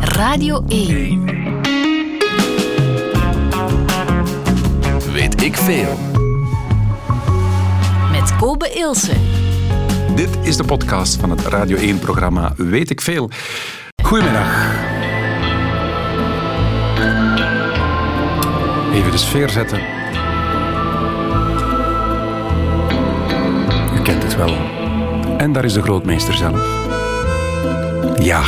Radio 1. Weet ik veel. Met Kobe Ilse. Dit is de podcast van het Radio 1-programma Weet ik veel. Goedemiddag. Even de sfeer zetten. U kent het wel. En daar is de grootmeester zelf. Ja,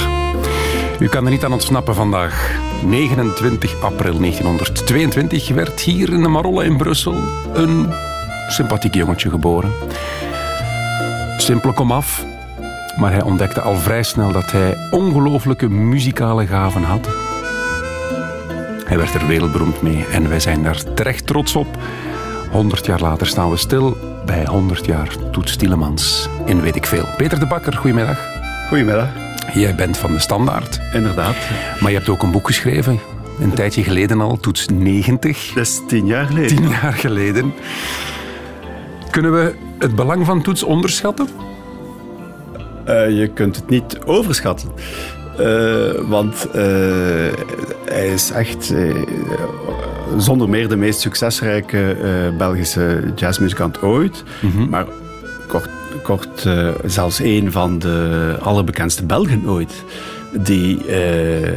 u kan er niet aan ontsnappen vandaag. 29 april 1922 werd hier in de Marolle in Brussel een sympathiek jongetje geboren. Simpel komaf, maar hij ontdekte al vrij snel dat hij ongelooflijke muzikale gaven had. Hij werd er wereldberoemd mee en wij zijn daar terecht trots op. 100 jaar later staan we stil bij 100 jaar Toets Tielemans in Weet ik Veel. Peter de Bakker, goedemiddag. Goedemiddag. Jij bent van de Standaard. Inderdaad. Maar je hebt ook een boek geschreven, een tijdje geleden al, Toets 90. Dat is tien jaar geleden. Tien jaar geleden. Kunnen we het belang van Toets onderschatten? Uh, je kunt het niet overschatten. Uh, want uh, hij is echt zonder meer de meest succesrijke Belgische jazzmuzikant ooit. Mm -hmm. Maar kort kort uh, zelfs een van de allerbekendste Belgen ooit. Die uh,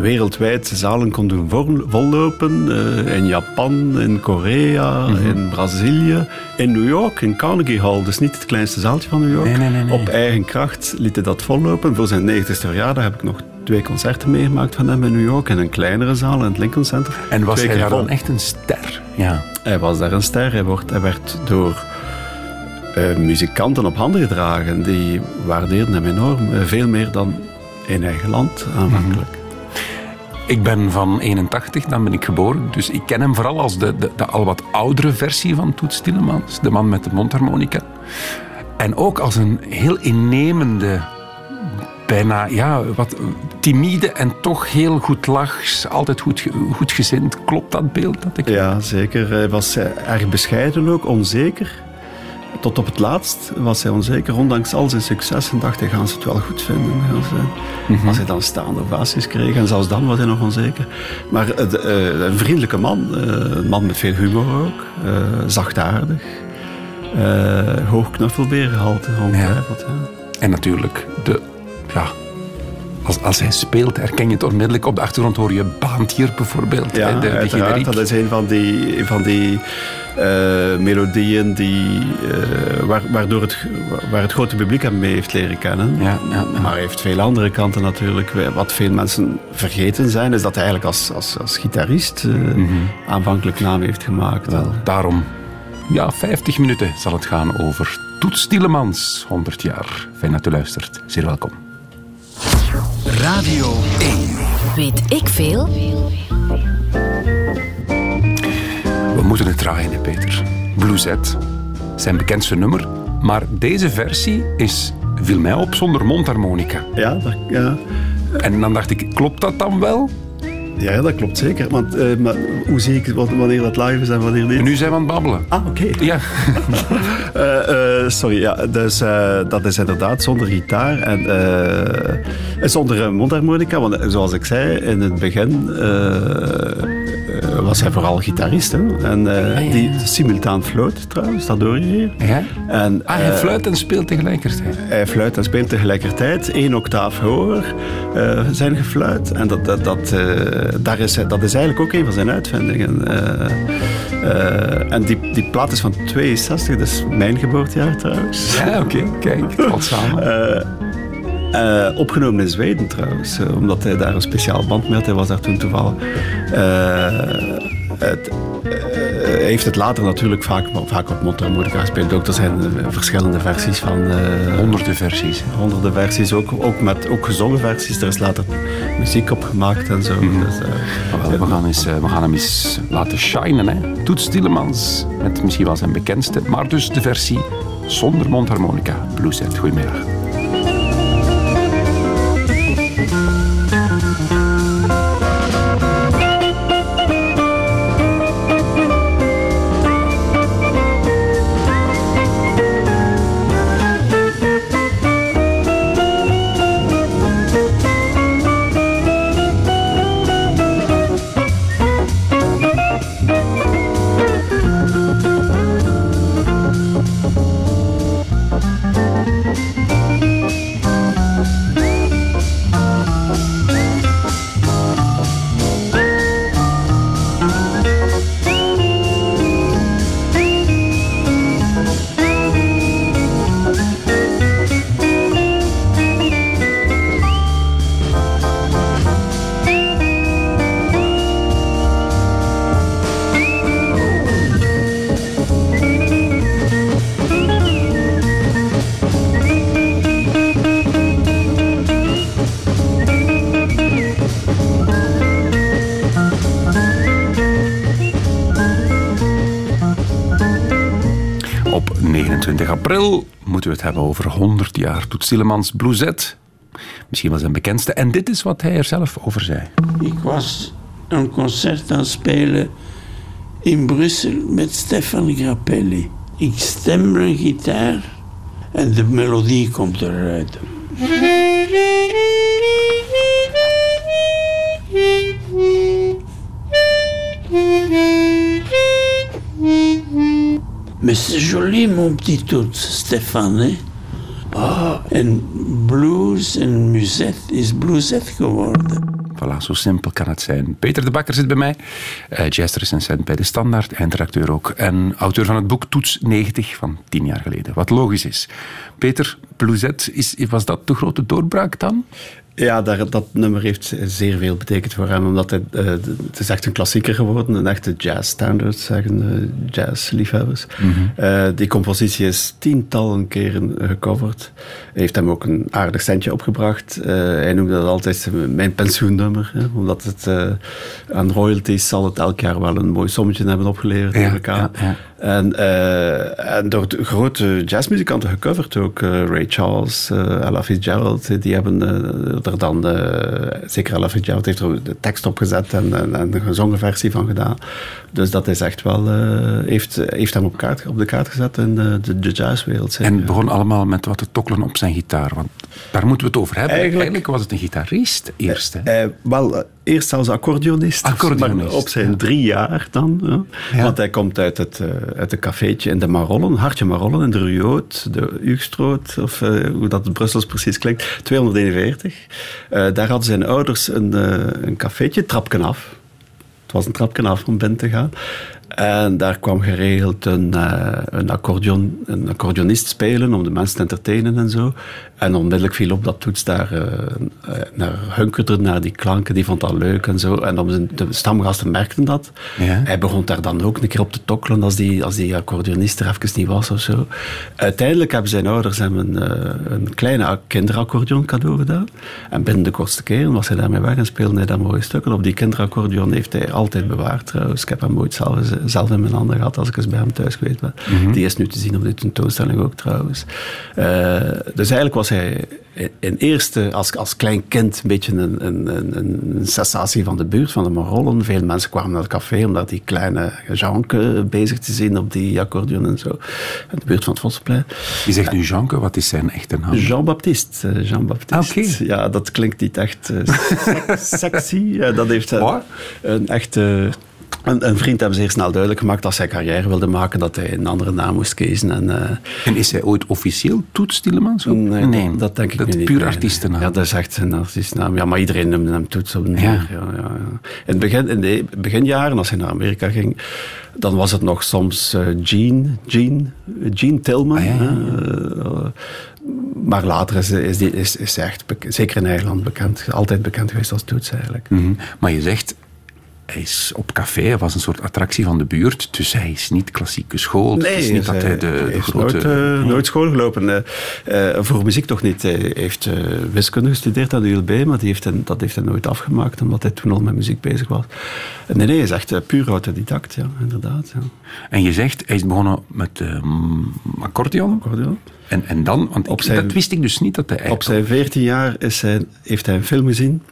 wereldwijd zalen kon doen vollopen. Uh, in Japan, in Korea, mm -hmm. in Brazilië, in New York, in Carnegie Hall. Dus niet het kleinste zaaltje van New York. Nee, nee, nee, Op eigen kracht liet hij dat vollopen. Voor zijn 90ste verjaardag heb ik nog twee concerten meegemaakt van hem in New York. In een kleinere zaal in het Lincoln Center. En was twee hij daar dan echt een ster? Ja. Hij was daar een ster. Hij, wordt, hij werd door uh, muzikanten op handen gedragen. Die waardeerden hem enorm. Uh, veel meer dan in eigen land aanvankelijk. -hmm. Ik ben van 81, dan ben ik geboren. Dus ik ken hem vooral als de, de, de al wat oudere versie van Toets Tielemans. De man met de mondharmonica. En ook als een heel innemende, bijna ja, wat timide en toch heel goed lachs. Altijd goed, goed gezind. Klopt dat beeld? Dat ik... Ja, zeker. Hij was erg bescheiden ook, onzeker. Tot op het laatst was hij onzeker. Ondanks al zijn successen dacht hij, gaan ze het wel goed vinden. Als, mm -hmm. als hij dan staande ovaties kreeg. En zelfs dan was hij nog onzeker. Maar uh, uh, een vriendelijke man. Uh, een man met veel humor ook. zachtaardig. hoog ongetwijfeld. Ja. Ja. En natuurlijk de... Ja, als, als hij speelt, herken je het onmiddellijk. Op de achtergrond hoor je Baantier bijvoorbeeld. Ja, de, de generiek. Dat is een van die... Van die uh, melodieën die, uh, waar, waardoor het, waar het grote publiek hem mee heeft leren kennen. Ja, ja, ja. Maar hij heeft veel andere kanten natuurlijk. Wat veel mensen vergeten zijn, is dat hij eigenlijk als, als, als gitarist uh, mm -hmm. aanvankelijk naam heeft gemaakt. Wel, daarom, ja, 50 minuten zal het gaan over Toets Tielemans, 100 jaar. Fijn dat u luistert. Zeer welkom. Radio 1. Weet ik veel? We moeten het draaien, Peter. Blueset, zijn bekendste nummer. Maar deze versie is, viel mij op, zonder mondharmonica. Ja, dat, ja. En dan dacht ik, klopt dat dan wel? Ja, dat klopt zeker. Want, uh, maar hoe zie ik wanneer dat live is en wanneer niet? Nu zijn we aan het babbelen. Ah, oké. Okay. Ja. uh, uh, sorry, ja. Dus dat is inderdaad zonder gitaar en zonder mondharmonica. Want zoals ik zei in het begin was hij vooral gitarist. Hè? En uh, ah, ja, ja. die simultaan fluit trouwens, dat hoor je hier. Ja? En, ah, hij uh, fluit en speelt tegelijkertijd? Hij fluit en speelt tegelijkertijd. Eén octaaf hoger uh, zijn gefluit. En dat, dat, dat, daar is, dat is eigenlijk ook een van zijn uitvindingen. en die, die plaat is van 62, dat is mijn geboortejaar trouwens. Ja, oké. Okay. Kijk, wat samen. Uh, opgenomen in Zweden trouwens, uh, omdat hij daar een speciaal band mee had. Hij was daar toen toevallig. Uh, het, hij heeft het later natuurlijk vaak, vaak op mondharmonica gespeeld. Ook er zijn verschillende versies van... honderden versies. Honderden versies, ook, ook, met, ook gezongen versies. Er is later muziek op gemaakt en zo. Mm -hmm. dus, wel, we, gaan eens, we gaan hem eens laten shinen. Hè. Toets Tielemans, met misschien wel zijn bekendste. Maar dus de versie zonder mondharmonica. Blueset, goedemiddag. 22 april moeten we het hebben over 100 jaar Toet Tielemans Bluezet. Misschien wel zijn bekendste. En dit is wat hij er zelf over zei. Ik was een concert aan het spelen in Brussel met Stefan Grappelli. Ik stem een gitaar en de melodie komt eruit. Mais c'est joli, mon petit tout, Stéphane. Hè? Oh, en blues en muzet is blueset geworden. Voilà, zo simpel kan het zijn. Peter de Bakker zit bij mij, uh, jazzrecensent bij De Standaard, eindredacteur ook. En auteur van het boek Toets 90 van tien jaar geleden. Wat logisch is. Peter, Blueset, is, was dat de grote doorbraak dan? Ja, daar, dat nummer heeft zeer veel betekend voor hem, omdat hij, uh, het is echt een klassieker geworden, een echte jazz-standard, zeggen uh, jazzliefhebbers. Mm -hmm. die compositie is tientallen keren gecoverd. Hij heeft hem ook een aardig centje opgebracht. hij noemde dat altijd mijn pensioennummer, hè, omdat het aan royalties zal het elk jaar wel een mooi sommetje hebben opgeleverd ja, elkaar. Ja, ja. En, uh, en door grote jazzmuzikanten gecoverd ook. Uh, Ray Charles, uh, Ella Fitzgerald, die hebben er dan, zeker Ella Fitzgerald heeft er de tekst opgezet en, en, en een gezongen versie van gedaan. Dus dat is echt wel, heeft, heeft hem op, kaart, op de kaart gezet in de, de jazzwereld. Zeker. En begon allemaal met wat te tokkelen op zijn gitaar, want daar moeten we het over hebben. Eigenlijk, Eigenlijk was het een gitarist eerst. Hè? wel, eerst als accordeonist, accordeonist op zijn ja. drie jaar dan. Ja. Want hij komt uit het, uit een cafeetje in de Marollen, Hartje Marollen, in de Ruoot, de Ugstroot, of uh, hoe dat in Brussels precies klinkt, 241. Uh, daar hadden zijn ouders een, uh, een cafeetje, trapken af. Het was een trapken af om binnen te gaan. En daar kwam geregeld een, uh, een, accordeon, een accordeonist spelen om de mensen te entertainen en zo. En onmiddellijk viel op dat Toets daar uh, naar hunkerde, naar die klanken, die vond dat leuk en zo. En dan de stamgasten merkten dat. Ja. Hij begon daar dan ook een keer op te tokkelen als die, als die accordeonist er even niet was of zo. Uiteindelijk hebben zijn ouders hem een, een kleine kinderaccordeon cadeau gedaan. En binnen de kortste keren was hij daarmee weg en speelde hij daar mooie stukken. Op die kinderaccordeon heeft hij altijd bewaard trouwens. Ik heb hem ooit zelf, zelf in mijn handen gehad als ik eens bij hem thuis geweest ben. Mm -hmm. Die is nu te zien op de tentoonstelling ook trouwens. Uh, dus eigenlijk was hij in eerste, als, als klein kind, een beetje een, een, een, een sensatie van de buurt, van de Marollen. Veel mensen kwamen naar het café om daar die kleine Jeanke bezig te zien op die accordeon en zo. In de buurt van het Vossenplein. Je zegt nu Jeanke, wat is zijn echte naam? Jean-Baptiste. Jean-Baptiste. Ah, okay. Ja, dat klinkt niet echt uh, sexy. dat heeft een echte... Een, een, vriend hebben zeer snel duidelijk gemaakt dat hij carrière wilde maken, dat hij een andere naam moest kiezen. En, uh, en is hij ooit officieel Toets Tielemans? Nee, nee, dat, denk ik dat niet. puur artiestennaam. Ja, dat is echt een artiestennaam. Ja, maar iedereen noemde hem Toets op een ja. Ja, ja, ja. In, het begin, in de beginjaren, als hij naar Amerika ging, dan was het nog soms uh, Gene, Gene, Gene Tillman. Ah, ja, ja. Uh, maar later is, is, die, is, echt, zeker in Nederland, bekend, altijd bekend geweest als Toets eigenlijk. Mm -hmm. Maar je zegt, hij is op café, hij was een soort attractie van de buurt, dus hij is niet klassiek geschoold. Nee, het is niet hij, dat hij de, hij de grote... Nooit, uh, nooit school gelopen. Uh, uh, voor muziek toch niet. Hij heeft wiskunde gestudeerd aan de ULB, maar die heeft dat heeft hij nooit afgemaakt, omdat hij toen al met muziek bezig was. Nee, nee, hij is echt puur autodidact, ja, inderdaad. Ja. En je zegt, hij is begonnen met accordeon? Accordeon. En, en dan, want ik, zijn, dat wist ik dus niet dat hij... Op zijn 14 jaar is hij, heeft hij een film gezien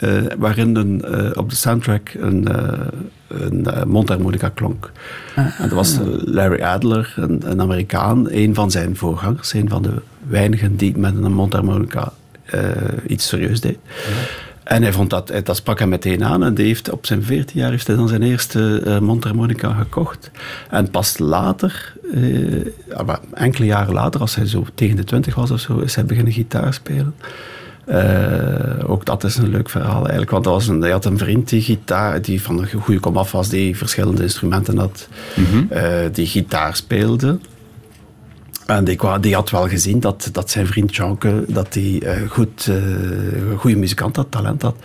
uh, waarin een, uh, op de soundtrack een, uh, een mondharmonica klonk. Ah, en dat was Larry Adler, een, een, Amerikaan, een van zijn voorgangers, een van de weinigen die met een mondharmonica iets serieus deed. Ja. En hij vond dat, dat sprak hem meteen aan. En die heeft, op zijn 14 jaar heeft hij dan zijn eerste uh, mondharmonica gekocht. En pas later, uh, enkele jaren later, als hij zo tegen de 20 was of zo, is hij beginnen gitaar spelen. Uh, ook dat is een leuk verhaal eigenlijk. Want dat was een, hij had een vriend die gitaar, die van een goede komaf was, die verschillende instrumenten had, mm -hmm. uh, die gitaar speelde. En die, die, had wel gezien dat, dat zijn vriend Janke dat die, uh, goed, uh, goede muzikant had, talent had.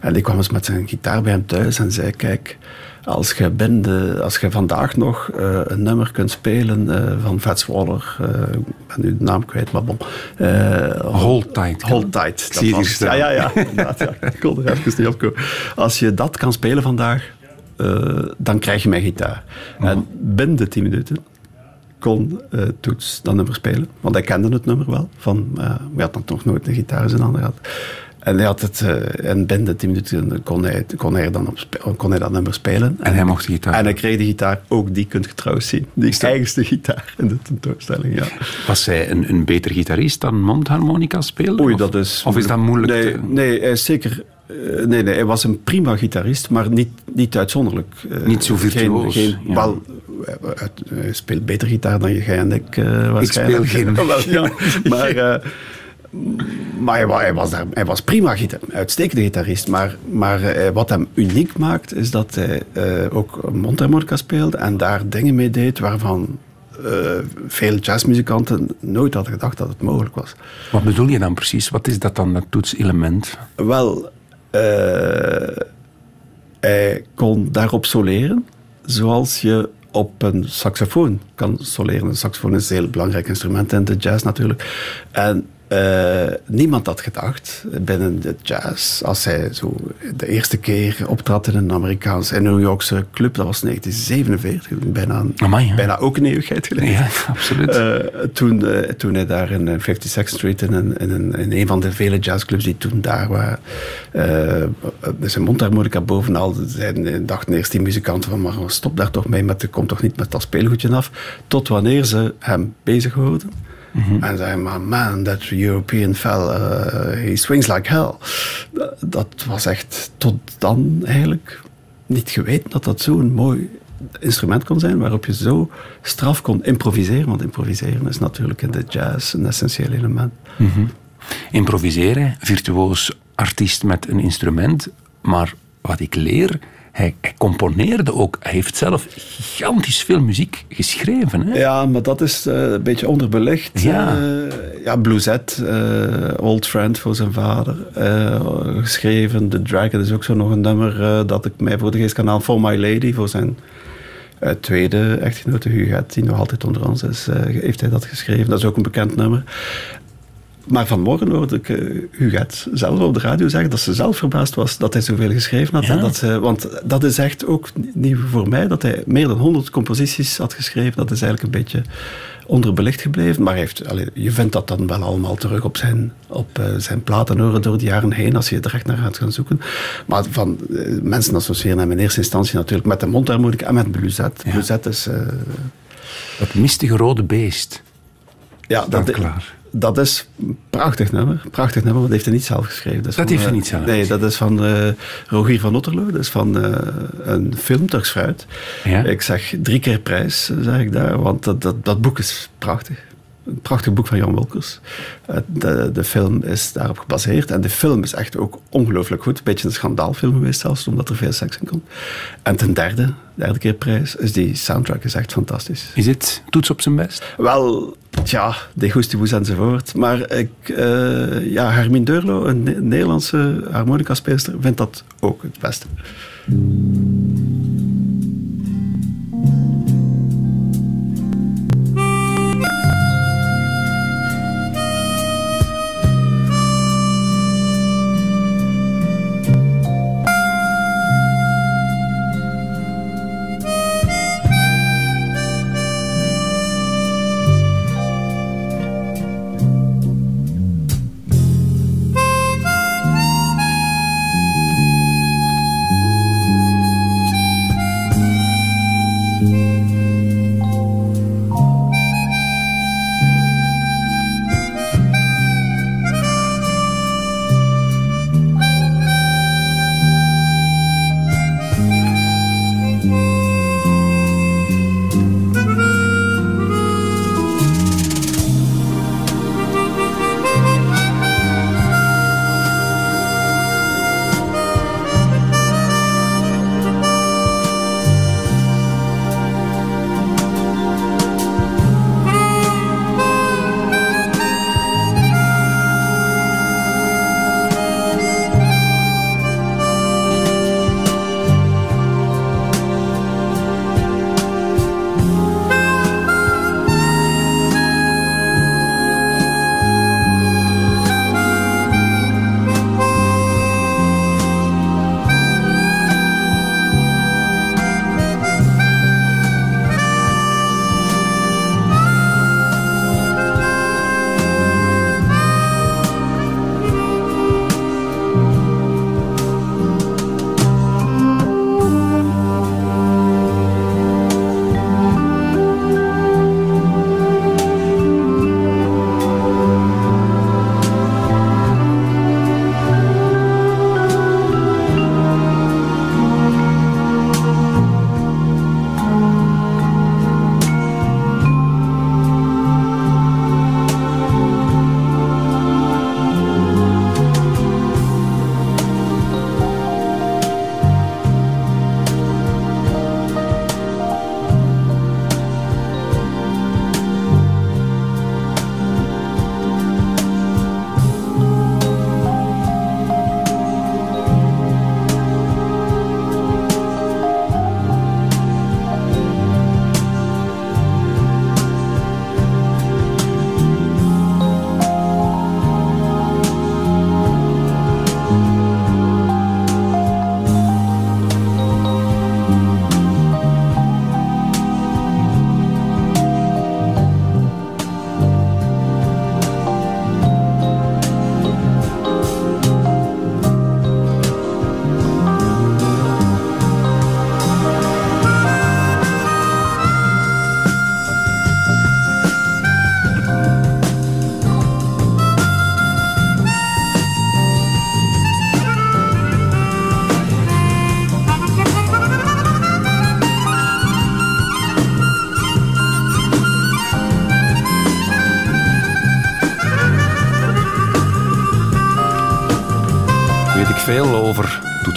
En die kwam eens met zijn gitaar bij hem thuis en zei: Kijk, als je, de, als je vandaag nog uh, een nummer kunt spelen uh, van Fats Waller, uh, ik ben nu de naam kwijt, maar bon. Hold Tight. Hold Tight. Dat was, ja, ja, ja, ja. Ik kon er even niet op komen. Als je dat kan spelen vandaag, dan krijg je mijn gitaar. Mhm. En binnen de 10 minuten kon uh, Toets dat nummer spelen. Want hij kende het nummer wel. Van, uh, we had dan toch nooit een gitaar in zijn handen gehad. En hij had het, uh, en binnen 10 minuten kon hij, kon, hij dan op, kon hij dat nummer spelen. En, hij mocht de gitaar. En hij kreeg de gitaar, ook die kunt je trouwens zien. Die eigenste gitaar in de tentoonstelling, ja. Was hij een, een beter gitarist dan mondharmonica spelen? Oei, of, dat is... Of is dat moeilijk? Nee, te... nee hij is zeker... Uh, nee, nee, hij was een prima gitarist, maar niet, niet uitzonderlijk. Uh, niet zo virtuoos. Geen, geen, ja. wel, hij speelt beter gitaar dan jij en ik uh, waarschijnlijk. Ik speel geen. ja, maar... Maar hij, was daar, hij was prima gitar, uitstekende gitarist. Maar, maar uh, wat hem uniek maakt, is dat hij uh, ook mondharmonica speelde en daar dingen mee deed waarvan uh, veel jazzmuzikanten nooit hadden gedacht dat het mogelijk was. Wat bedoel je dan precies? Wat is dat dan, dat toetselement? Wel, hij kon daarop soleren zoals je op een saxofoon kan soleren. Een saxofoon is een heel belangrijk instrument in de jazz natuurlijk. En uh, niemand had gedacht binnen de jazz, als hij zo de eerste keer optrad in een Amerikaanse, een New Yorkse club, dat was 1947, bijna, Amai, bijna ook een eeuwigheid geleden. Ja, absoluut. Uh, toen, uh, toen hij daar in 52nd Street, in een, in, een, in een van de vele jazzclubs die toen daar waren, zijn mondharmonica bovenal, zijn, dachten eerst die muzikanten van, maar stop daar toch mee, je komt toch niet met dat speelgoedje af, tot wanneer ze hem bezig houden. -hmm. En zei, maar man, that European fella, uh, he swings like hell. Dat, dat, was echt tot dan eigenlijk niet geweten dat dat zo'n mooi instrument kon zijn waarop je zo straf kon improviseren. Want improviseren is natuurlijk in de jazz een essentieel element. Mm -hmm. Improviseren, virtuoos artiest met een instrument, maar wat ik leer hij, hij, componeerde ook. Hij heeft zelf gigantisch veel muziek geschreven. Hè? Ja, maar dat is uh, een beetje onderbelicht. Ja, uh, ja Bluesette, uh, Old Friend voor zijn vader, geschreven. The Dragon is ook zo nog een nummer dat ik mij voor de geest kan halen. For My Lady, voor zijn tweede echtgenote Huguette, die nog altijd onder ons is, heeft hij dat geschreven. Dat is ook een bekend nummer. Maar vanmorgen hoorde ik uh, Huguette zelf op de radio zeggen dat ze zelf verbaasd was dat hij zoveel geschreven had. Ja. En dat ze, want dat is echt ook nieuw voor mij, dat hij meer dan 100 composities had geschreven. Dat is eigenlijk een beetje onderbelicht gebleven. Maar heeft, allee, je vindt dat dan wel allemaal terug op zijn, op, uh, zijn platen horen door de jaren heen, als je er echt naar gaat gaan zoeken. Maar van, uh, mensen associëren hem in eerste instantie natuurlijk met de mondharmonica en met Bluesette. Ja. Bluesette is... dat mistige rode beest. Ja, dat, klaar. Dat is een prachtig nummer. Prachtig nummer, want dat heeft hij niet zelf geschreven. Dat, dat van, heeft hij uh, niet zelf Nee, dat is van uh, Rogier van Otterlo. Dat is van uh, een film, Turks Fruit. Ja? Ik zeg drie keer prijs, zeg ik daar. Want dat, dat, dat boek is prachtig. Een prachtig boek van Jan Wolkers. De, de film is daarop gebaseerd. En de film is echt ook ongelooflijk goed. Een beetje een schandaalfilm geweest zelfs, omdat er veel seks in komt. En ten derde, derde keer prijs, is die soundtrack is echt fantastisch. Is dit toets op zijn best? Wel, tja, de Gustibus enzovoort. Maar ik, uh, ja, Hermine Deurlo, een, ne Nederlandse harmonica-speelster, vindt dat ook het beste.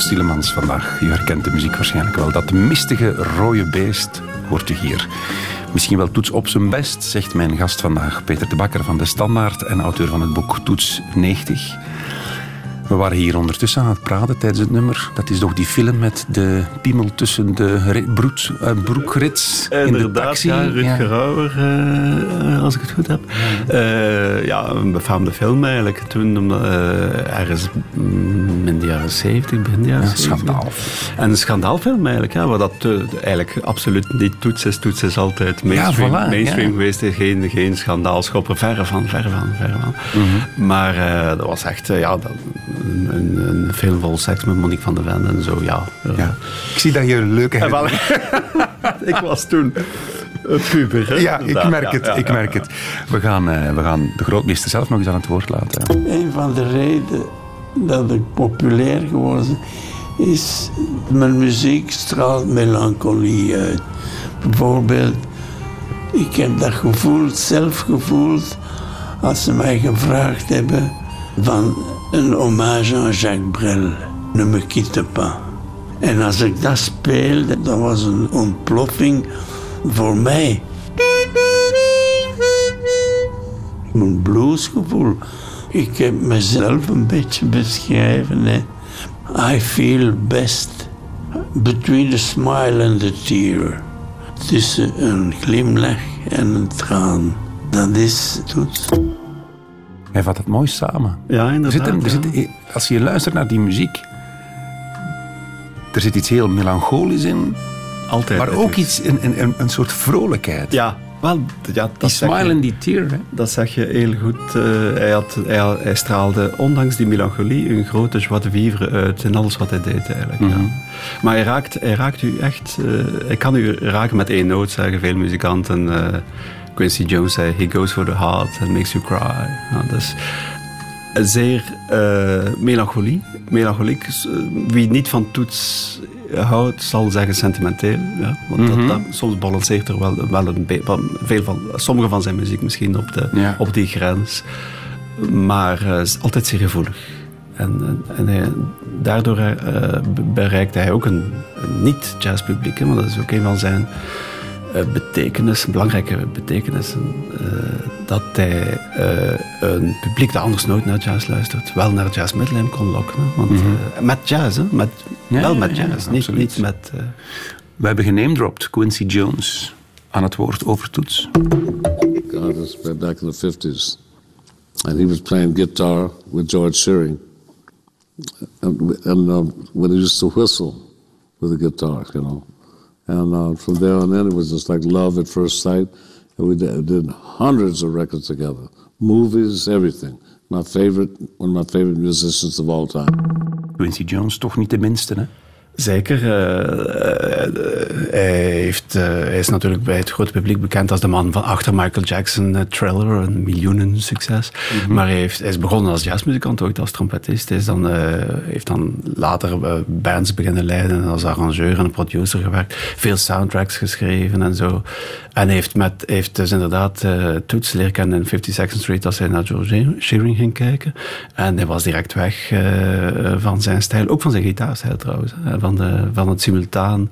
Tielemans vandaag. U herkent de muziek waarschijnlijk wel. Dat mistige rode beest hoort u hier. Misschien wel Toets op zijn best, zegt mijn gast vandaag, Peter de Bakker van de Standaard en auteur van het boek Toets 90. We waren hier ondertussen aan het praten tijdens het nummer. Dat is toch die film met de piemel tussen de broed, uh, broekrits in de taxi. Ja, Rutger uh, als ik het goed heb. Uh, ja, een befaamde film eigenlijk. Toen, ergens in de jaren 70, begin de jaren ja, 70. Schandaal. En een schandaalfilm eigenlijk, ja, waar dat eigenlijk absoluut niet toets is. Toets is altijd mainstream, ja, voilà, mainstream geweest. Geen, geen schandaalschopper, verre van, verre van, verre van. Mm -hmm. Maar dat was echt, ja... Dat, een, een, een, film vol seks met Monique van der Ven en zo, ja. ja. Ik zie dat je een leuke hebt. ik was toen een puber. Hè? Ja, ik merk het. ik merk het. We gaan, uh, we gaan de grootmeester zelf nog eens aan het woord laten. Een van de redenen dat ik populair geworden is... Mijn muziek straalt melancholie uit. Bijvoorbeeld, ik heb dat gevoeld, zelf gevoeld... als ze mij gevraagd hebben van een hommage aan Jacques Brel. Ne me quitte pas. En als ik dat speelde, dat was een ontploffing voor mij. Mijn bluesgevoel. Ik heb mezelf een beetje beschreven. Hè. I feel best between the smile and the tear. Tussen een glimlach en een traan. Dat is het. Hij vat het mooi samen. Ja, inderdaad. Er zit, er zit, als je luistert naar die muziek, er zit iets heel melancholisch in. Altijd. Maar ook iets, een, een, een soort vrolijkheid. Ja, wel, ja, dat die smile en die tear. Hè? Dat zeg je heel goed. Uh, hij, had, hij, hij, straalde, ondanks die melancholie, een grote joie de vivre uit in alles wat hij deed eigenlijk. Mm -hmm. ja. Maar hij raakt, hij raakt u echt... Uh, hij kan u raken met één noot, zeggen veel muzikanten. Uh, Quincy Jones zei, he goes for the heart and makes you cry. Ja, dus zeer uh, melancholie. Melancholiek. Wie niet van toets houdt, zal zeggen sentimenteel. Ja, want mm -hmm. dat, dat, soms balanceert er wel, wel een veel van, sommige van zijn muziek misschien op, de, ja. op die grens. Maar uh, is altijd zeer gevoelig. En, en hij, daardoor uh, bereikte hij ook een, een niet-jazzpubliek. Want dat is ook een van zijn betekenis, belangrijke betekenissen, uh, dat hij uh, een publiek dat anders nooit naar jazz luistert, wel naar jazz Midland kon lokken. Want, mm -hmm. uh, met jazz, hè? Met, ja, wel met ja, jazz, ja, niet, niet met... We hebben genamedropt Quincy Jones aan het woord over toets. Artist back in the 50s. And he was playing guitar with George Shearing. And, and uh, when he used to whistle with the guitar, you know. And uh, from there on in, it was just like love at first sight. And we did, hundreds of records together, movies, everything. My favorite, one of my favorite musicians of all time. Quincy Jones toch niet de minste, hè? Zeker. Uh, hij, heeft, uh, hij is natuurlijk bij het grote publiek bekend als de man van achter Michael Jackson, Thriller, een miljoenen succes. Mm -hmm. Maar hij, heeft, hij, is begonnen als jazzmuzikant, ooit als trompetist. Hij is dan, heeft dan later bands beginnen leiden en als arrangeur en producer gewerkt. Veel soundtracks geschreven en zo. En heeft, met, heeft dus inderdaad Toets leren kennen in 52nd Street als hij naar George Shearing ging kijken. En hij was direct weg van zijn stijl, ook van zijn gitaarstijl trouwens. Van, de, van het simultaan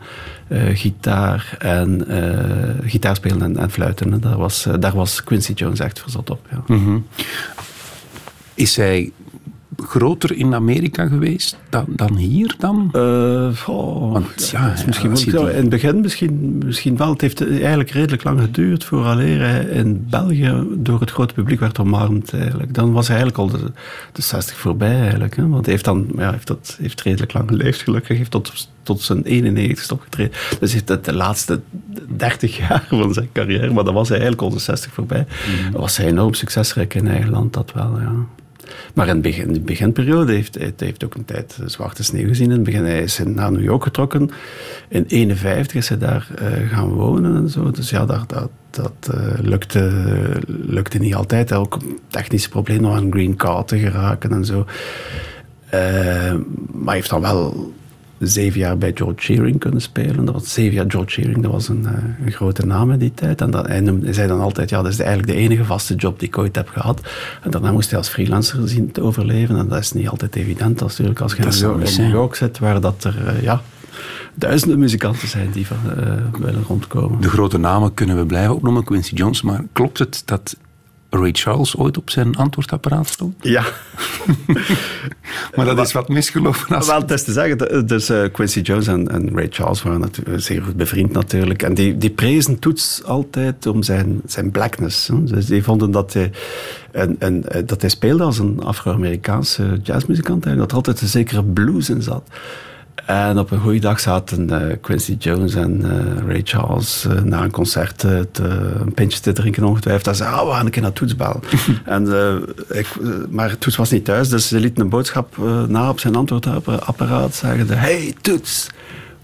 uh, gitaar en uh, gitaarspelen en, en fluiten. Daar was, uh, daar was Quincy Jones echt verzot op. Ja. -hmm. Is hij groter in Amerika geweest dan, dan hier dan? Uh, oh, Want, ja, is misschien ja, wel, in het begin misschien, misschien wel. Het heeft eigenlijk redelijk lang geduurd vooraleer hij in België door het grote publiek werd omarmd. Eigenlijk. Dan was hij eigenlijk al de, de 60 voorbij. Eigenlijk, hè? Want hij heeft, dan, ja, heeft, dat, heeft redelijk lang geleefd gelukkig. heeft tot, tot zijn 91 opgetreden. Dus heeft het de laatste 30 jaar van zijn carrière, maar dan was hij eigenlijk al de 60 voorbij. Mm. was hij enorm succesrijk in eigen land, dat wel, ja. Maar in, begin, in de beginperiode heeft hij heeft ook een tijd zwarte sneeuw gezien. In het begin hij is hij naar New York getrokken. In 1951 is hij daar uh, gaan wonen en zo. Dus ja, dat, dat, uh, lukte, lukte niet altijd. Ook technische problemen om aan een green card te geraken en zo. Maar hij heeft dan wel zeven jaar bij George Shearing kunnen spelen. Dat was zeven jaar George Shearing, dat was een, een grote naam in die tijd. En dat, hij, noemde, hij zei dan altijd, ja, dat is eigenlijk de enige vaste job die ik ooit heb gehad. En daarna moest hij als freelancer zien te overleven. En dat is niet altijd evident natuurlijk als je in New York zit, waar dat er, ja, duizenden muzikanten zijn die van, uh, willen rondkomen. De grote namen kunnen we blijven opnoemen, Quincy Jones. Maar klopt het dat Ray Charles ooit op zijn antwoordapparaat stond? Ja. maar dat is wat misgelopen. Als... Wel, het is te zeggen, dus uh, Quincy Jones en, en, Ray Charles waren zeer goed bevriend natuurlijk. En die, die prezen Toets altijd om zijn, zijn blackness. Hè. Dus die vonden dat hij, en, en, dat hij speelde als een Afro-Amerikaanse jazzmuzikant. En dat er altijd een zekere blues in zat. En op een goede dag zaten uh, Quincy Jones en uh, Ray Charles uh, na een concert te, een pintje te drinken ongetwijfeld. En zeiden, oh, we gaan een keer naar Toets bellen. en, ik, maar Toets was niet thuis, dus ze lieten een boodschap na op zijn antwoordapparaat. Zeggen hey Toets,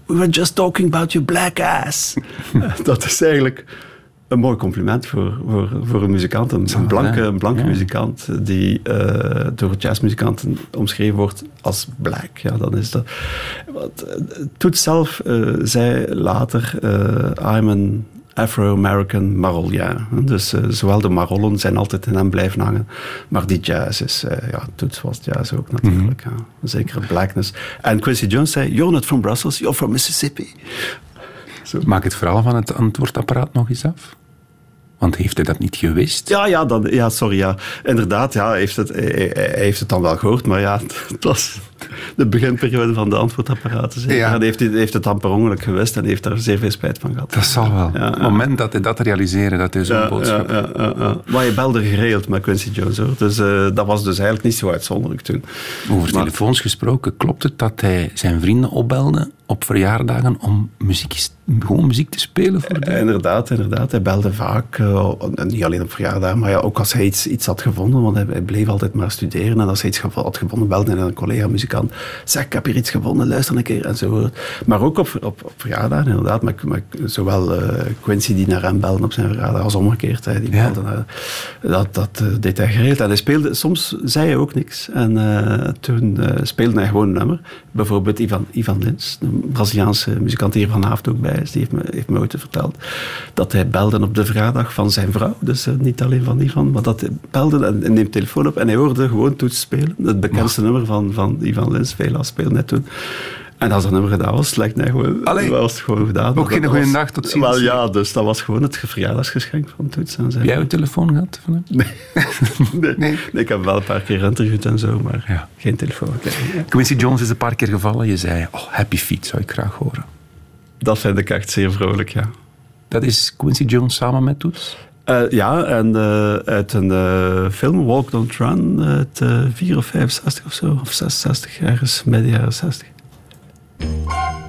we were just talking about your black ass. dat is eigenlijk een mooi compliment voor, voor, voor een muzikant. Een, een blanke, een blanke ja. muzikant die uh, door jazzmuzikanten omschreven wordt als black. Ja, dan is dat... Wat, Toet zelf uh, zei later, uh, I'm an Afro-American Marolien. Dus zowel de Marollen zijn altijd in hem blijven hangen, maar die jazz is, ja, Toets was jazz ook natuurlijk. Mm -hmm. ja. Zekere blackness. En Quincy Jones zei, you're not from Brussels, you're from Mississippi. Zo. Maak het verhaal van het antwoordapparaat nog eens af. Want heeft hij dat niet gewist? Ja, ja, dan, ja sorry. Ja. Inderdaad, ja, hij, heeft het, hij, hij heeft het dan wel gehoord. Maar ja, het was de beginperiode van de antwoordapparaten. Zeker. Ja. En hij heeft, hij heeft het dan per ongeluk gewist en heeft daar zeer veel spijt van gehad. Dat zal wel. Ja, het moment dat hij dat realiseerde, dat hij zo'n boodschap... Ja, ja, ja, Maar je belde geregeld met Quincy Jones, hoor. Dus uh, dat was dus eigenlijk niet zo uitzonderlijk toen. Over maar, telefoons gesproken, klopt het dat hij zijn vrienden opbelde op verjaardagen om muziek, gewoon muziek te spelen voor uh, Inderdaad, inderdaad. Hij belde vaak, uh, niet alleen op verjaardagen, maar ja, ook als hij iets, iets had gevonden, want hij, hij, bleef altijd maar studeren. En als hij iets had gevonden, belde hij een collega-muzikant. Zeg, ik heb hier iets gevonden, luister een keer, enzovoort. Maar ook op, op, op verjaardagen, inderdaad. Maar, maar zowel uh, Quincy die naar hem belde op zijn verjaardag, als omgekeerd. Hij, die ja. naar, dat dat deed hij geregeld. En hij speelde, soms zei hij ook niks. En toen speelde hij gewoon een nummer. Bijvoorbeeld Ivan, Ivan Lins, Braziliaanse muzikant hier vanavond ook bij is, die heeft me, heeft me ooit verteld dat hij belde op de verjaardag van zijn vrouw. Dus uh, niet alleen van Ivan, maar dat hij belde en, en neemt telefoon op en hij hoorde gewoon toets spelen. Het bekendste nummer van, van Ivan Lins, Vela speelde net toen. En als dat nummer gedaan was, slecht nee, gewoon, Allee, was het gewoon gedaan. Ook geen goede nacht tot ziens. Wel ja, dus dat was gewoon het verjaardagsgeschenk van Toets. En Heb jij een telefoon gehad van hem? Nee. nee. nee. nee. ik heb wel een paar keer interviewd en zo, maar ja. geen telefoon. Ja. Quincy Jones is een paar keer gevallen. Je zei, oh, Happy Feet zou ik graag horen. Dat vind ik echt zeer vrolijk, ja. Dat is Quincy Jones samen met Toets? Uh, ja, en uh, uit een uh, film, Walk Don't Run, uit 4 of 65 of zo, of 66, ergens midden jaren 60. We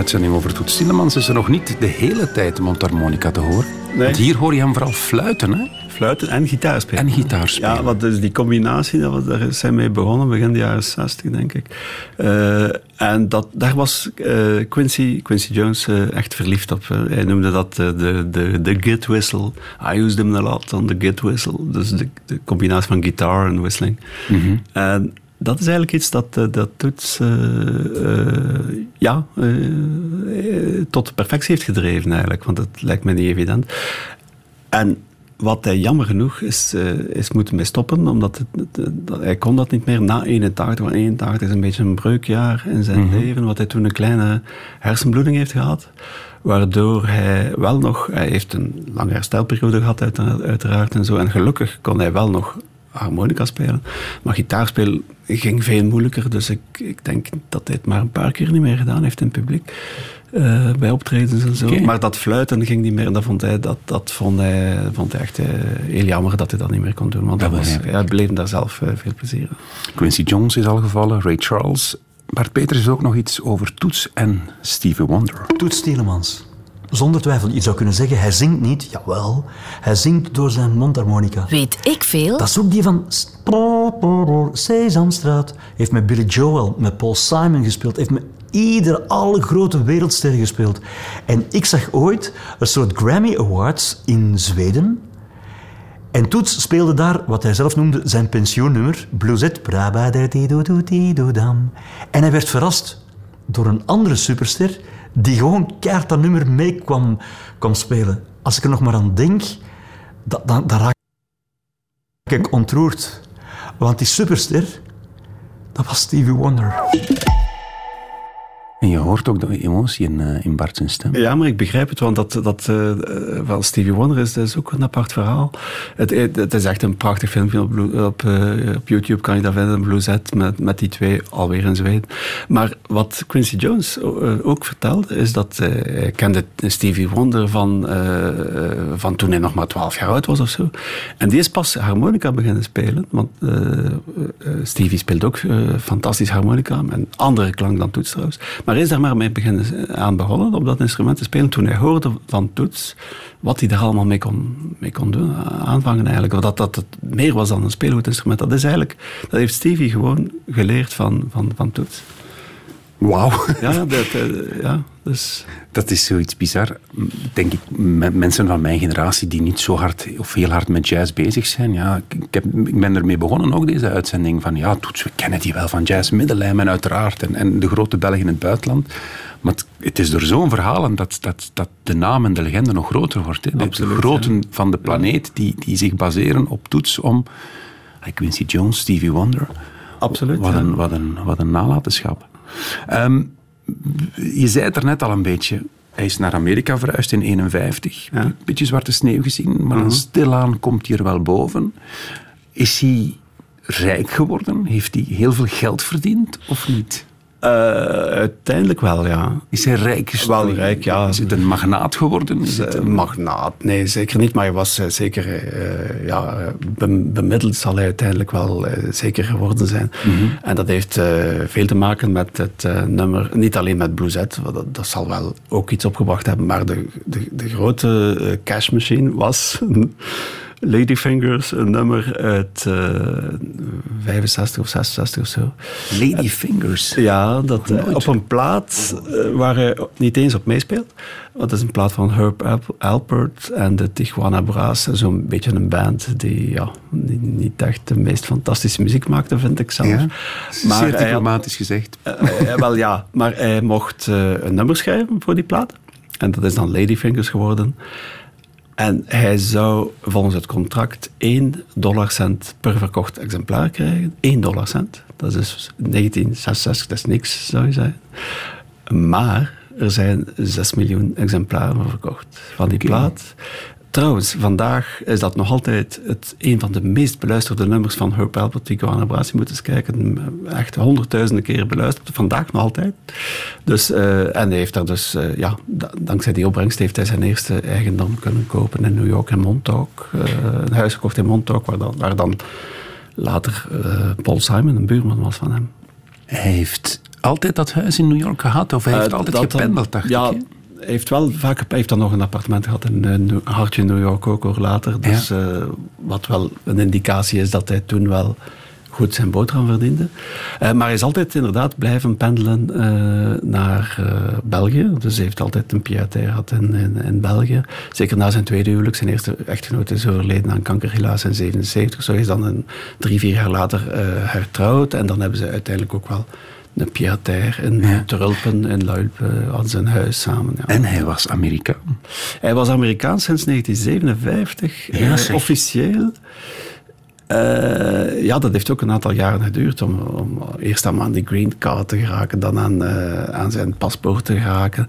uitzending over Toet Stielemans is er nog niet de hele tijd mondharmonica te horen. Nee. Want hier hoor je hem vooral fluiten, hè? Fluiten en gitaar spelen. En gitaar spelen. Ja, wat dus die combinatie, dat was, daar zijn mee begonnen, begin de jaren 60, denk ik. Eh, en dat, daar was eh, Quincy, Quincy Jones eh, echt verliefd op. Hij noemde dat de, de, de git whistle. I used him a lot on the git whistle. Dus de, de combinatie van gitaar en whistling. En dat is eigenlijk iets dat, eh, dat Toets eh, eh, ja, tot perfectie heeft gedreven eigenlijk. Want dat lijkt me niet evident. En wat hij jammer genoeg is, is moeten mee stoppen, omdat het, het- dat- hij kon dat niet meer na 81. Want 81 is een beetje een breukjaar in zijn leven, wat hij toen een kleine hersenbloeding heeft gehad. Waardoor hij wel nog, hij heeft een lange herstelperiode gehad uiteraard en zo. En gelukkig kon hij wel nog harmonica spelen. Maar gitaarspelen ging veel moeilijker. Dus ik, ik denk dat hij het maar een paar keer niet meer gedaan heeft in het publiek. eh, bij optredens en zo. Maar dat fluiten ging niet meer. En dat vond hij, dat, dat vond hij, vond hij echt eh, heel jammer dat hij dat niet meer kon doen. Want Dat dat was, hij beleefde daar zelf eh, veel plezier aan. Quincy Jones is al gevallen, Ray Charles. Bart Peters is ook nog iets over Toets en Stevie Wonder. Toets Stielemans. Zonder twijfel, je zou kunnen zeggen, hij zingt niet. Jawel, hij zingt door zijn mondharmonica. Weet ik veel? Dat is ook die van Sesamstraat. Heeft met Billy Joel, met Paul Simon gespeeld. Heeft met ieder, alle grote wereldsterren gespeeld. En ik zag ooit een soort Grammy Awards in Zweden. En Toets speelde daar wat hij zelf noemde zijn pensioennummer, Blueset. Brabadadidododidodam. En hij werd verrast door een andere superster die gewoon keihard dat nummer mee kwam, spelen. Als ik er nog maar aan denk, da- dan, dan raak ik ontroerd. Want die superster, dat was Stevie Wonder. En je hoort ook de emotie in, eh, in Bart stem. Ja, maar ik begrijp het, want dat, dat wel Stevie Wonder is, dat is ook een apart verhaal. Het, het, is echt een prachtig filmpje op, op, op YouTube, kan je dat vinden, Blue Z, met, met die twee alweer in Zweden. Maar wat Quincy Jones ook vertelde, is dat hij kende Stevie Wonder van, van toen hij nog maar 12 jaar oud was of zo. En die is pas harmonica beginnen spelen, want Stevie speelt ook fantastisch harmonica, een andere klank dan Toets trouwens. Hij is daar maar mee beginnen, eh, aan begonnen, op dat instrument te spelen, toen hij hoorde van Toets wat hij daar allemaal mee kon, mee kon doen, aanvangen eigenlijk. Dat, dat het meer was dan een speelgoedinstrument. Dat is eigenlijk, dat heeft Stevie gewoon geleerd van, van, van Toets. Wauw. Ja, dat, eh, ja, dus... Dat is zoiets bizar. Denk ik, mensen van mijn generatie die niet zo hard of heel hard met jazz bezig zijn. Ja, ik, heb, ik ben ermee begonnen, ook deze uitzending. Van ja, Toets, we kennen die wel van jazz, Middellijm en uiteraard. En, en de grote Belgen in het buitenland. Maar het, het is door zo'n verhalen dat, dat, dat de naam en de legende nog groter wordt. Hè. Absoluut, de groten van de planeet die, die zich baseren op Toets om... Quincy Jones, Stevie Wonder. Absoluut, Wat ja. een, wat een, wat een nalatenschap. Ehm, je zei het er net al een beetje. Hij is naar Amerika verhuisd in 51. Ja. Mhm. Beetje zwarte sneeuw gezien, maar dan stilaan komt hij er wel boven. Is hij rijk geworden? Heeft hij heel veel geld verdiend of niet? Eh, uiteindelijk wel, ja. Is hij rijk? Wel rijk, ja. Is het een magnaat geworden? Is het een- magnaat, nee, zeker niet. Maar hij was eh, zeker eh, ja, bem- bemiddeld zal hij uiteindelijk wel zeker geworden zijn. En dat heeft veel te maken met het nummer, niet alleen met Blueset, want dat, dat zal wel ook iets opgebracht hebben, maar de, de, de grote eh, cash machine was Ladyfingers, een nummer uit eh 65 of 66 of zo. Lady Fingers. Ja, dat, eh, op een plaat eh, waar hij niet eens op meespeelt. Want dat is een plaat van Herb Alp- Alpert en de Tijuana Brass. Zo'n beetje een band die ja, niet, echt de meest fantastische muziek maakte, vind ik zelf. Ja, Maar zeer diplomatisch gezegd. eh, eh, wel ja, maar hij mocht eh, een nummer schrijven voor die plaat. En dat is dan Ladyfingers geworden. En hij zou volgens het contract 1 dollarcent per verkocht exemplaar krijgen. 1 dollarcent. Dat is dus 1966, dat is niks, zou je zeggen. Maar er zijn 6 miljoen exemplaren verkocht van die plaat. Trouwens, vandaag is dat nog altijd het, een van de meest beluisterde nummers van Herb Alpert, die Johanna Braas. Je moet eens kijken, echt honderdduizenden keren beluisterd. Vandaag nog altijd. Dus, eh, en hij heeft daar dus, eh, ja, da- dankzij die opbrengst heeft hij zijn eerste eigendom kunnen kopen in New York, in Montauk. Eh, een huis gekocht in Montauk, waar dan, waar dan later eh, Paul Simon een buurman was van hem. Hij heeft altijd dat huis in New York gehad? Of hij heeft Eh, altijd gependeld, dacht ja, ik? Hij heeft wel vaak heeft dan nog een appartement gehad in eh, Hartje New York ook hoor, later. Dus eh, wat wel een indicatie is dat hij toen wel goed zijn boterham verdiende. Eh, maar hij is altijd inderdaad blijven pendelen naar België. Dus hij heeft altijd een pied-à-terre gehad in, in, in België. Zeker na zijn tweede huwelijk. Zijn eerste echtgenoot is overleden aan kanker helaas in 77. Zo is dan een, drie, vier jaar later hertrouwd. En dan hebben ze uiteindelijk ook wel Ja. Turulpen, in Luilp, eh, hadden ze een huis samen. Ja. En hij was Amerikaan. Hij was Amerikaans sinds 1957, Ja, eh, officieel. Eh, ja, dat heeft ook een aantal jaren geduurd om, om eerst aan aan die green card te geraken, dan aan, eh, aan zijn paspoort te geraken.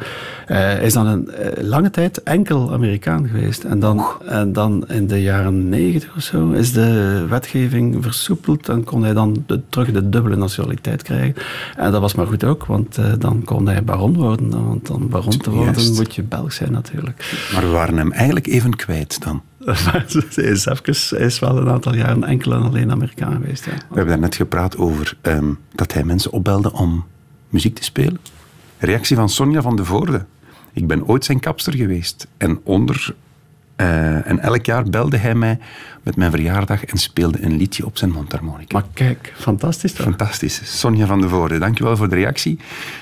Eh, hij is dan een lange tijd enkel Amerikaan geweest. En dan, en dan in de jaren negentig of zo is de wetgeving versoepeld en kon hij dan de, terug de dubbele nationaliteit krijgen. En dat was maar goed ook, want dan kon hij baron worden. Want dan baron te worden Juist. moet je Belg zijn natuurlijk. Maar we waren hem eigenlijk even kwijt dan. Maar hij is, even, hij is wel een aantal jaren enkel en alleen Amerikaan geweest. Ja. We hebben daarnet gepraat over ehm, dat hij mensen opbelde om muziek te spelen. Reactie van Sonja van de Voorde. Ik ben ooit zijn kapster geweest. En, onder, eh, en elk jaar belde hij mij met mijn verjaardag en speelde een liedje op zijn mondharmonica. Maar kijk, fantastisch toch? Fantastisch. Sonja van de Voorde, dankjewel voor de reactie.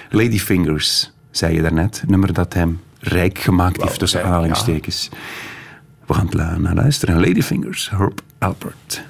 Ladyfingers, zei je daarnet. Nummer dat hem rijk gemaakt heeft, tussen ja. We gaan naar luisteren. Ladyfingers, Herb Alpert.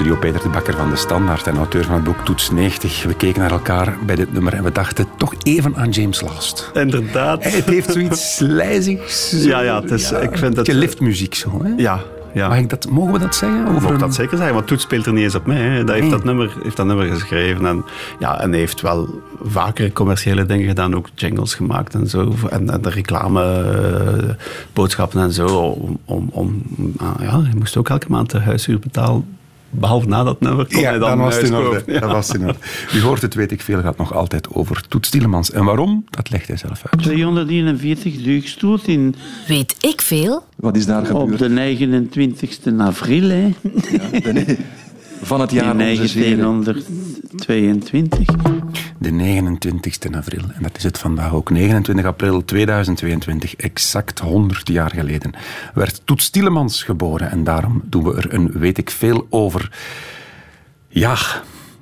Studio, Peter de Bakker van de Standaard en auteur van het boek Toets 90. We keken naar elkaar bij dit nummer en we dachten toch even aan James Last. Inderdaad. Het heeft zoiets lijzigs. zo- Ja, ja, het is- ik vind het- Je liftmuziek zo, hè? Ja, ja. Mag ik dat, mogen we dat zeggen? Over Mocht een- dat zeker zijn, want Toet speelt er niet eens op mee. Hè. Dat heeft, dat nummer, heeft dat nummer geschreven. En, ja, en hij heeft wel vaker commerciële dingen gedaan, ook jingles gemaakt en zo. En, en de reclameboodschappen en zo. Om, om, om, ah, ja, hij moest ook elke maand de huishuur betalen. Behalve na dat nummer kon hij dan, dan was het in orde. Ja. Dat was het in orde. U hoort het, weet ik veel, gaat nog altijd over Toets Tielemans. En waarom? Dat legt hij zelf uit. 241 Duurstoot in, Weet ik veel? Wat is daar op gebeurd? de 29 april hè, Ja, de- van het jaar in onze zeren. 1922. De 29 april. En dat is het vandaag ook. 29 april 2022, exact 100 jaar geleden, werd Toet Stielemans geboren. En daarom doen we er een weet ik veel over. Ja,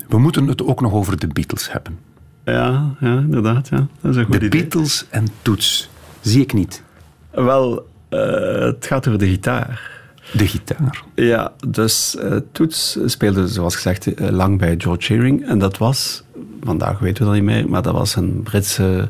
we moeten het ook nog over de Beatles hebben. Ja, ja inderdaad. Ja. Dat is een goed de idee. Beatles en Toets. Zie ik niet. Wel, eh, het gaat over de gitaar. De gitaar. Ja, dus uh, Toets speelde, zoals gezegd, uh, lang bij George Shearing. En dat was, vandaag weten we dat niet meer, maar dat was een Britse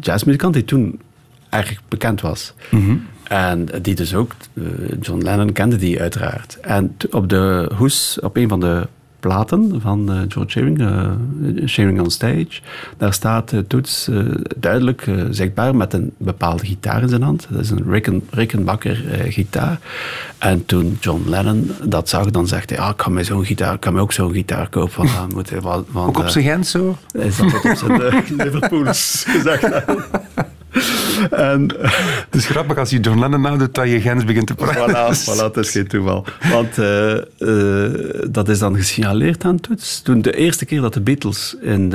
jazzmuzikant die toen erg bekend was. Mm -hmm. En die dus ook, uh, John Lennon kende die uiteraard. En op de hoes, op een van de platen van uh, George Shearing, uh, Shearing on Stage. Daar staat uh, Toets duidelijk zichtbaar met een bepaalde gitaar in zijn hand. Dat is een Ricken, Rickenbacker gitaar. En toen John Lennon dat zag, dan zegt hij, ah, ik kan mij zo'n gitaar, ik kan mij ook zo'n gitaar kopen. Want, moet hij, want, ook op zijn Gent zo? Hij is dat op zijn Liverpools gezegd. En, het is grappig als je John Lennon nadoet dat je Gens begint te praten. Voilà, voilà, dat is geen toeval. Want uh, uh, dat is dan gesignaleerd aan Toets. Toen de eerste keer dat de Beatles in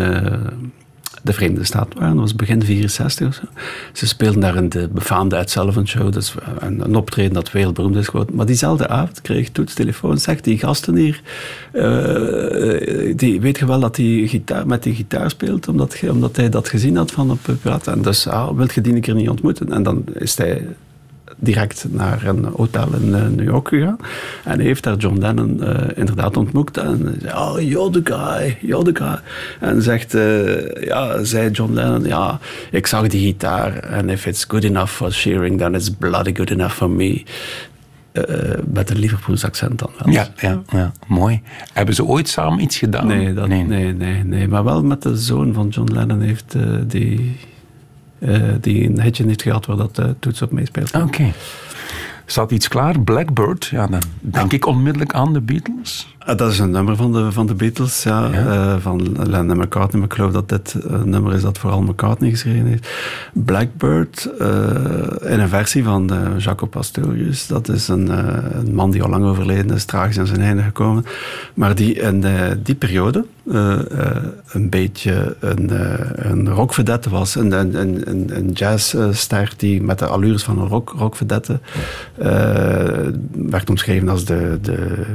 de Verenigde Staten waren, dat was begin 64 of zo. Ze speelden daar in de befaamde Ed Sullivan Show, dus een, optreden dat wereldberoemd is geworden. Maar diezelfde avond kreeg Toets telefoon, zegt die gasten hier, uh, die, weet je wel dat hij gitaar, met die gitaar speelt, omdat, omdat hij dat gezien had van op praat. En dus, ah, wil je die een keer niet ontmoeten? En dan is hij direct naar een hotel in uh, New York gegaan. En hij heeft daar John Lennon uh, inderdaad ontmoet. En zei, oh, you're the guy, you're the guy. En zegt, uh, ja, zei John Lennon, ja, ik zag die gitaar. En if it's good enough for Shearing, then it's bloody good enough for me. met een Liverpools accent dan wel. Ja, ja, ja, mooi. Hebben ze ooit samen iets gedaan? Nee, dat, nee. nee, nee, nee. Maar wel met de zoon van John Lennon heeft uh, die een hitje niet gehad waar dat uh, toets op meespeelt. Oké. Okay. Staat iets klaar? Blackbird? Ja, dan denk ja. ik onmiddellijk aan de Beatles. Uh, dat is een nummer van de, van de Beatles, ja. ja. van Lennon McCartney. Maar ik geloof dat dit een nummer is dat vooral McCartney geschreven heeft. Blackbird, in een versie van Jaco Pastorius. Dat is een, een, man die al lang overleden is, tragisch aan zijn einde gekomen. Maar die in die periode, uh, uh, een beetje een, uh, een rockvedette was. Een, een, een, een jazzster die met de allures van een rock, rockvedette werd omschreven als de, de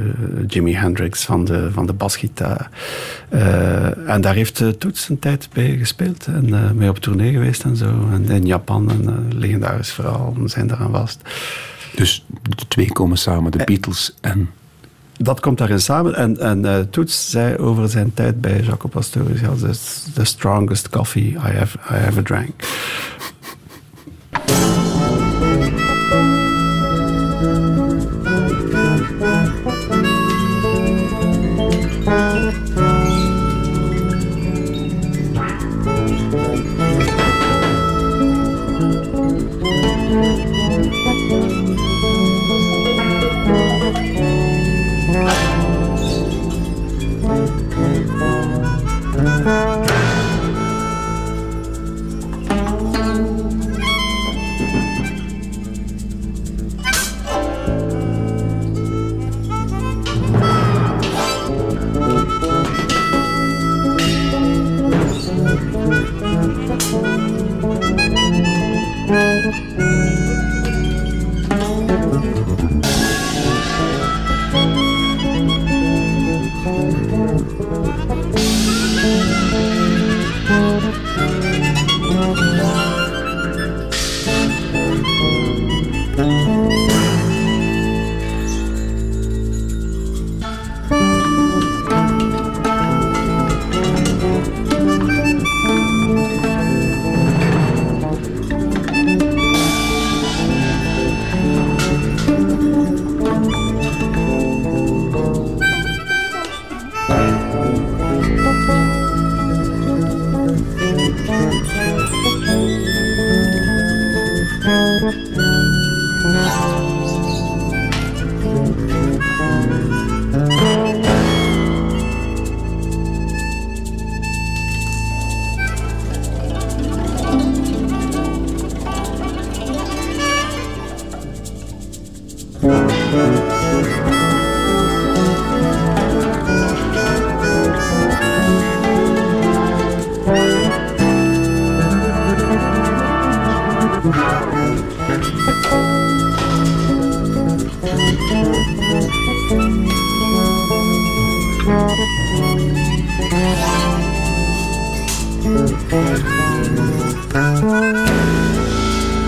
Jimi Hendrix van de, van de basgitaar. en daar heeft Toets een tijd bij gespeeld en mee op tournee geweest en zo. En in Japan, een legendarisch verhaal, zijn daaraan vast. Dus de twee komen samen, de Beatles en dat komt daarin samen. En, en uh, Toets zei over zijn tijd bij Jaco Pastorius: ja, this the strongest coffee I, have, I ever drank.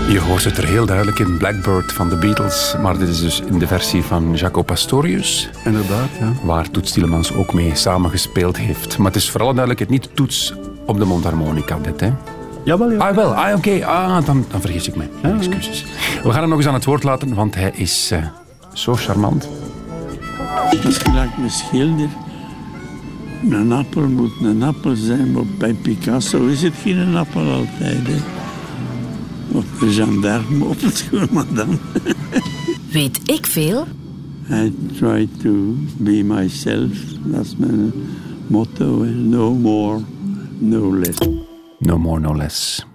Je hoort het er heel duidelijk in Blackbird van de Beatles, maar dit is dus in de versie van Jaco Pastorius. Inderdaad, ja. Waar Toets Tielemans ook mee samengespeeld heeft. Maar het is vooral duidelijk het niet toets op de mondharmonica, dit hè? Jawel, ja. Ah, wel. Ah, oké. Ah, dan, dan vergis ik me. Ja, Excuses. We gaan hem nog eens aan het woord laten, want hij is... Eh, zo charmant. Dat is gelijk een schilder. Een appel moet een appel zijn, maar bij Picasso is het geen appel altijd. Hè. Of de gendarme op het schoen, maar dan. Weet ik veel? I try to be myself. Dat is mijn motto. hè. No more, no less. No more, no less.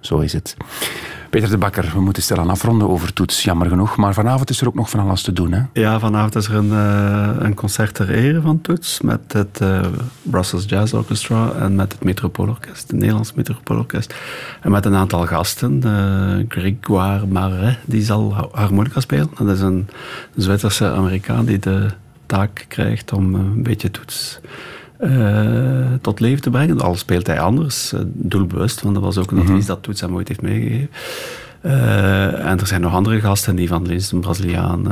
Zo is het. Peter de Bakker, we moeten stilaan afronden over Toets, jammer genoeg. Maar vanavond is er ook nog van alles te doen, hè? Ja, vanavond is er een, eh, een concert ter ere van Toets met het eh, Brussels Jazz Orchestra en met het Metropoolorkest, het Nederlands Metropoolorkest. En met een aantal gasten. eh Grégoire Marais, die zal ha- harmonica spelen. Dat is een Zwitserse Amerikaan die de taak krijgt om een beetje Toets eh, tot leven te brengen. Al speelt hij anders, eh, doelbewust, want dat was ook een advies dat Toets hem ooit heeft meegegeven. Eh, en er zijn nog andere gasten, die van Lins, een Braziliaan,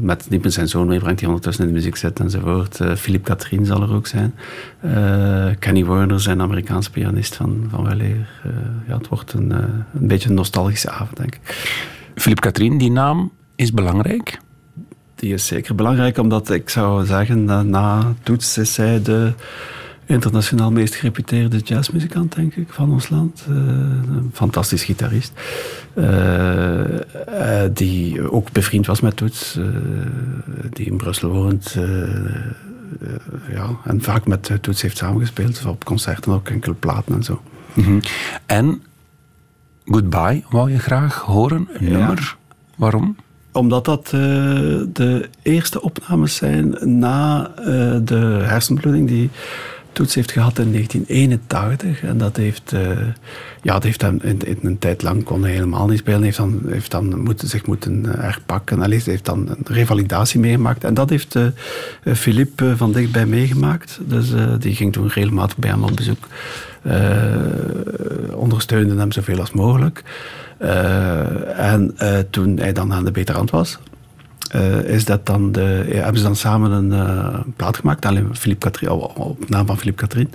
met, die met zijn zoon meebrengt, die ondertussen in de muziek zit enzovoort. Philippe Katrien zal er ook zijn. Kenny Werner, zijn Amerikaanse pianist van, van weleer. Ja, het wordt een, een beetje een nostalgische avond, denk ik. Philippe Katrien, die naam is belangrijk. Die is zeker belangrijk, omdat ik zou zeggen, na, na Toets is zij de internationaal meest gereputeerde jazzmuzikant, denk ik, van ons land. Eh, een fantastisch gitarist. Eh, eh, die ook bevriend was met Toets. die in Brussel woont. ja, en vaak met Toets heeft samengespeeld. Op concerten ook enkele platen en zo. Mhm. En Goodbye wou je graag horen, een Ja. nummer. Waarom? Omdat dat eh, de eerste opnames zijn na eh, de hersenbloeding die Toets heeft gehad in 1981. En dat heeft, eh, ja, dat heeft hem in, een tijd lang kon helemaal niet spelen. Heeft dan, heeft dan moeten, zich moeten herpakken. Hij heeft dan een revalidatie meegemaakt. En dat heeft eh, van dichtbij meegemaakt. Dus die ging toen regelmatig bij hem op bezoek. Ondersteunde hem zoveel als mogelijk. Eh, en eh, toen hij dan aan de betere hand was, eh, is dat dan de, ja, hebben ze dan samen een plaat gemaakt, alleen Philippe Catherine, op, op naam van Philippe Catherine.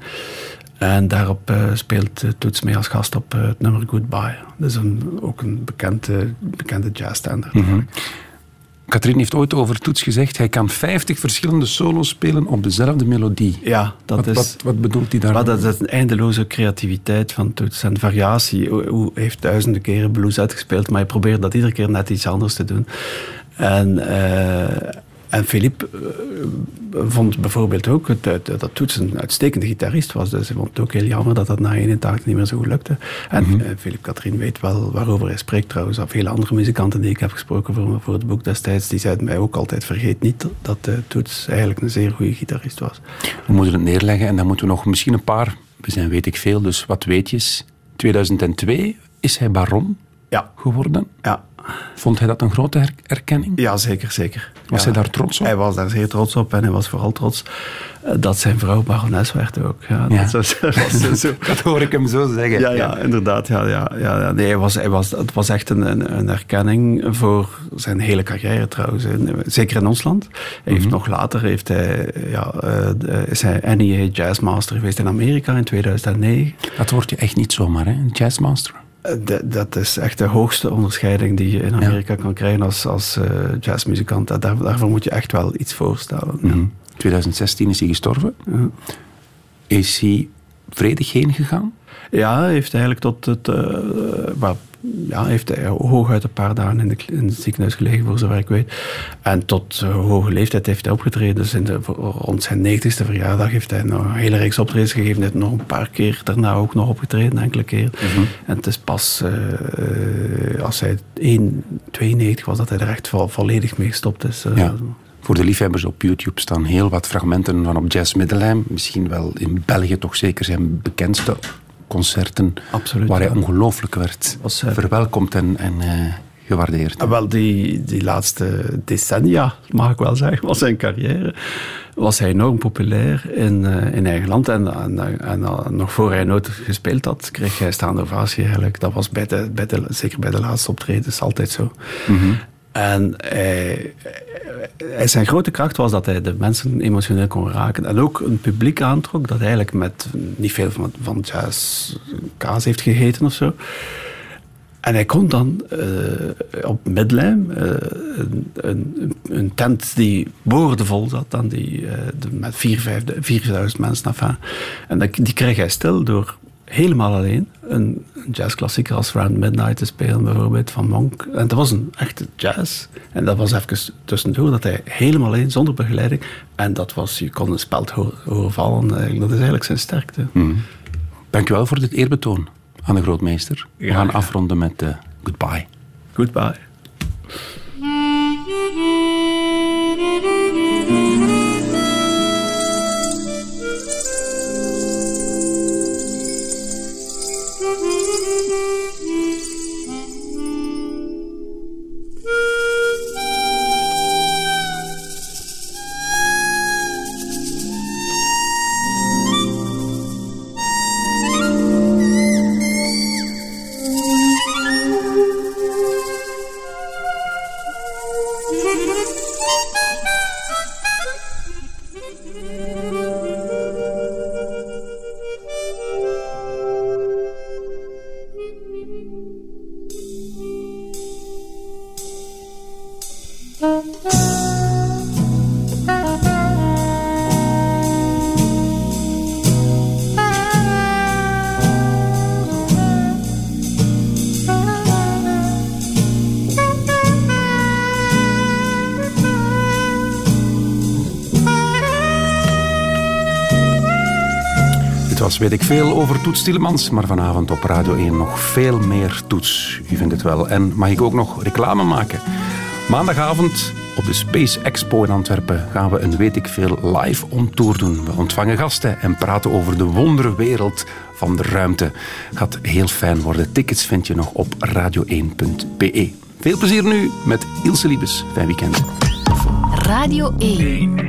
En daarop eh, speelt Toets mee als gast op het nummer Goodbye. Dat is een, ook een bekende, bekende jazzstandard. Katrien heeft ooit over Toets gezegd, hij kan 50 verschillende solo's spelen op dezelfde melodie. Ja, dat wat, is... wat, wat bedoelt hij daar? Maar dat is een eindeloze creativiteit van Toets en variatie. Hoe heeft duizenden keren blues uitgespeeld, maar hij probeert dat iedere keer net iets anders te doen. En, eh, en Philippe eh, vond bijvoorbeeld ook dat Toets een uitstekende gitarist was. Dus hij vond het ook heel jammer dat dat na 81 niet meer zo goed lukte. En eh, Philippe Katrien weet wel waarover hij spreekt trouwens. Of vele andere muzikanten die ik heb gesproken voor, voor het boek destijds, die zeiden mij ook altijd, vergeet niet dat eh, Toets eigenlijk een zeer goede gitarist was. We moeten het neerleggen en dan moeten we nog misschien een paar, we zijn weet ik veel, dus wat weetjes. 2002 is hij baron Ja, geworden. ja. Vond hij dat een grote her- erkenning? Ja, zeker, zeker. Was Ja. hij daar trots op? Hij was daar zeer trots op en hij was vooral trots eh, dat zijn vrouw barones werd ook. Ja, Ja. Dat, was, dat was zo. Dat hoor ik hem zo zeggen. Ja, ja, inderdaad. Ja, ja, ja, ja. Nee, hij was, hij was, het was echt een, een, een erkenning voor zijn hele carrière trouwens. En, Zeker in ons land. Hij heeft nog later heeft hij, ja, eh, is hij NEA Jazzmaster geweest in Amerika in 2009. Dat wordt je echt niet zomaar, hè? Een jazzmaster. Eh, dat is echt de hoogste onderscheiding die je in Amerika kan krijgen als, als eh, jazzmuzikant. Daar, daarvoor moet je echt wel iets voorstellen. Mhm. 2016 is hij gestorven. Is hij vredig heen gegaan? Ja, hij heeft eigenlijk tot het. eh, ja, heeft hij hooguit een paar dagen in, de, in het ziekenhuis gelegen, voor zover ik weet. En tot hoge leeftijd heeft hij opgetreden. Dus in de, rond zijn 90ste verjaardag heeft hij nog een hele reeks optredens gegeven. Hij heeft nog een paar keer daarna ook nog opgetreden, enkele keer. En het is pas eh, als hij 1, 92 was dat hij er echt vo- volledig mee gestopt is. eh. Ja. Voor de liefhebbers op YouTube staan heel wat fragmenten van op Jazz Middelheim. Misschien wel in België toch zeker zijn bekendste concerten. Absoluut, Waar hij ja. ongelooflijk werd Was, eh, verwelkomd en, en eh, gewaardeerd. Ah, Wel, die, die laatste decennia, mag ik wel zeggen, van zijn carrière, was hij enorm populair in, eh, in eigen land. En, en, en, nog voor hij nooit gespeeld had, kreeg hij staande ovatie eigenlijk. Dat was bij de, bij de, zeker bij de laatste optredens altijd zo. En hij, hij- zijn grote kracht was dat hij de mensen emotioneel kon raken. En ook een publiek aantrok dat eigenlijk met niet veel van, jazz kaas heeft gegeten of zo. En hij kon dan eh, op Midlijm, eh, een, een, tent die boordevol zat, dan die, eh, de- met 4.000, 4000 mensen. Enfin. En dat- die kreeg hij stil door helemaal alleen een, jazzklassieker als Round Midnight te spelen, bijvoorbeeld van Monk. En dat was een echte jazz. En dat was even tussendoor dat hij helemaal alleen, zonder begeleiding. En dat was, je kon een speld horen, horen vallen. Dat is eigenlijk zijn sterkte. Dank u wel voor dit eerbetoon aan de grootmeester. We gaan ja. afronden met eh, Goodbye. Goodbye. Weet ik veel over Toets Tielemans, maar vanavond op Radio 1 nog veel meer Toets. U vindt het wel. En mag ik ook nog reclame maken? Maandagavond op de Space Expo in Antwerpen gaan we een weet ik veel live on tour doen. We ontvangen gasten en praten over de wonderwereld van de ruimte. Gaat heel fijn worden. Tickets vind je nog op radio1.be. Veel plezier nu met Ilse Liebes. Fijn weekend. Radio 1.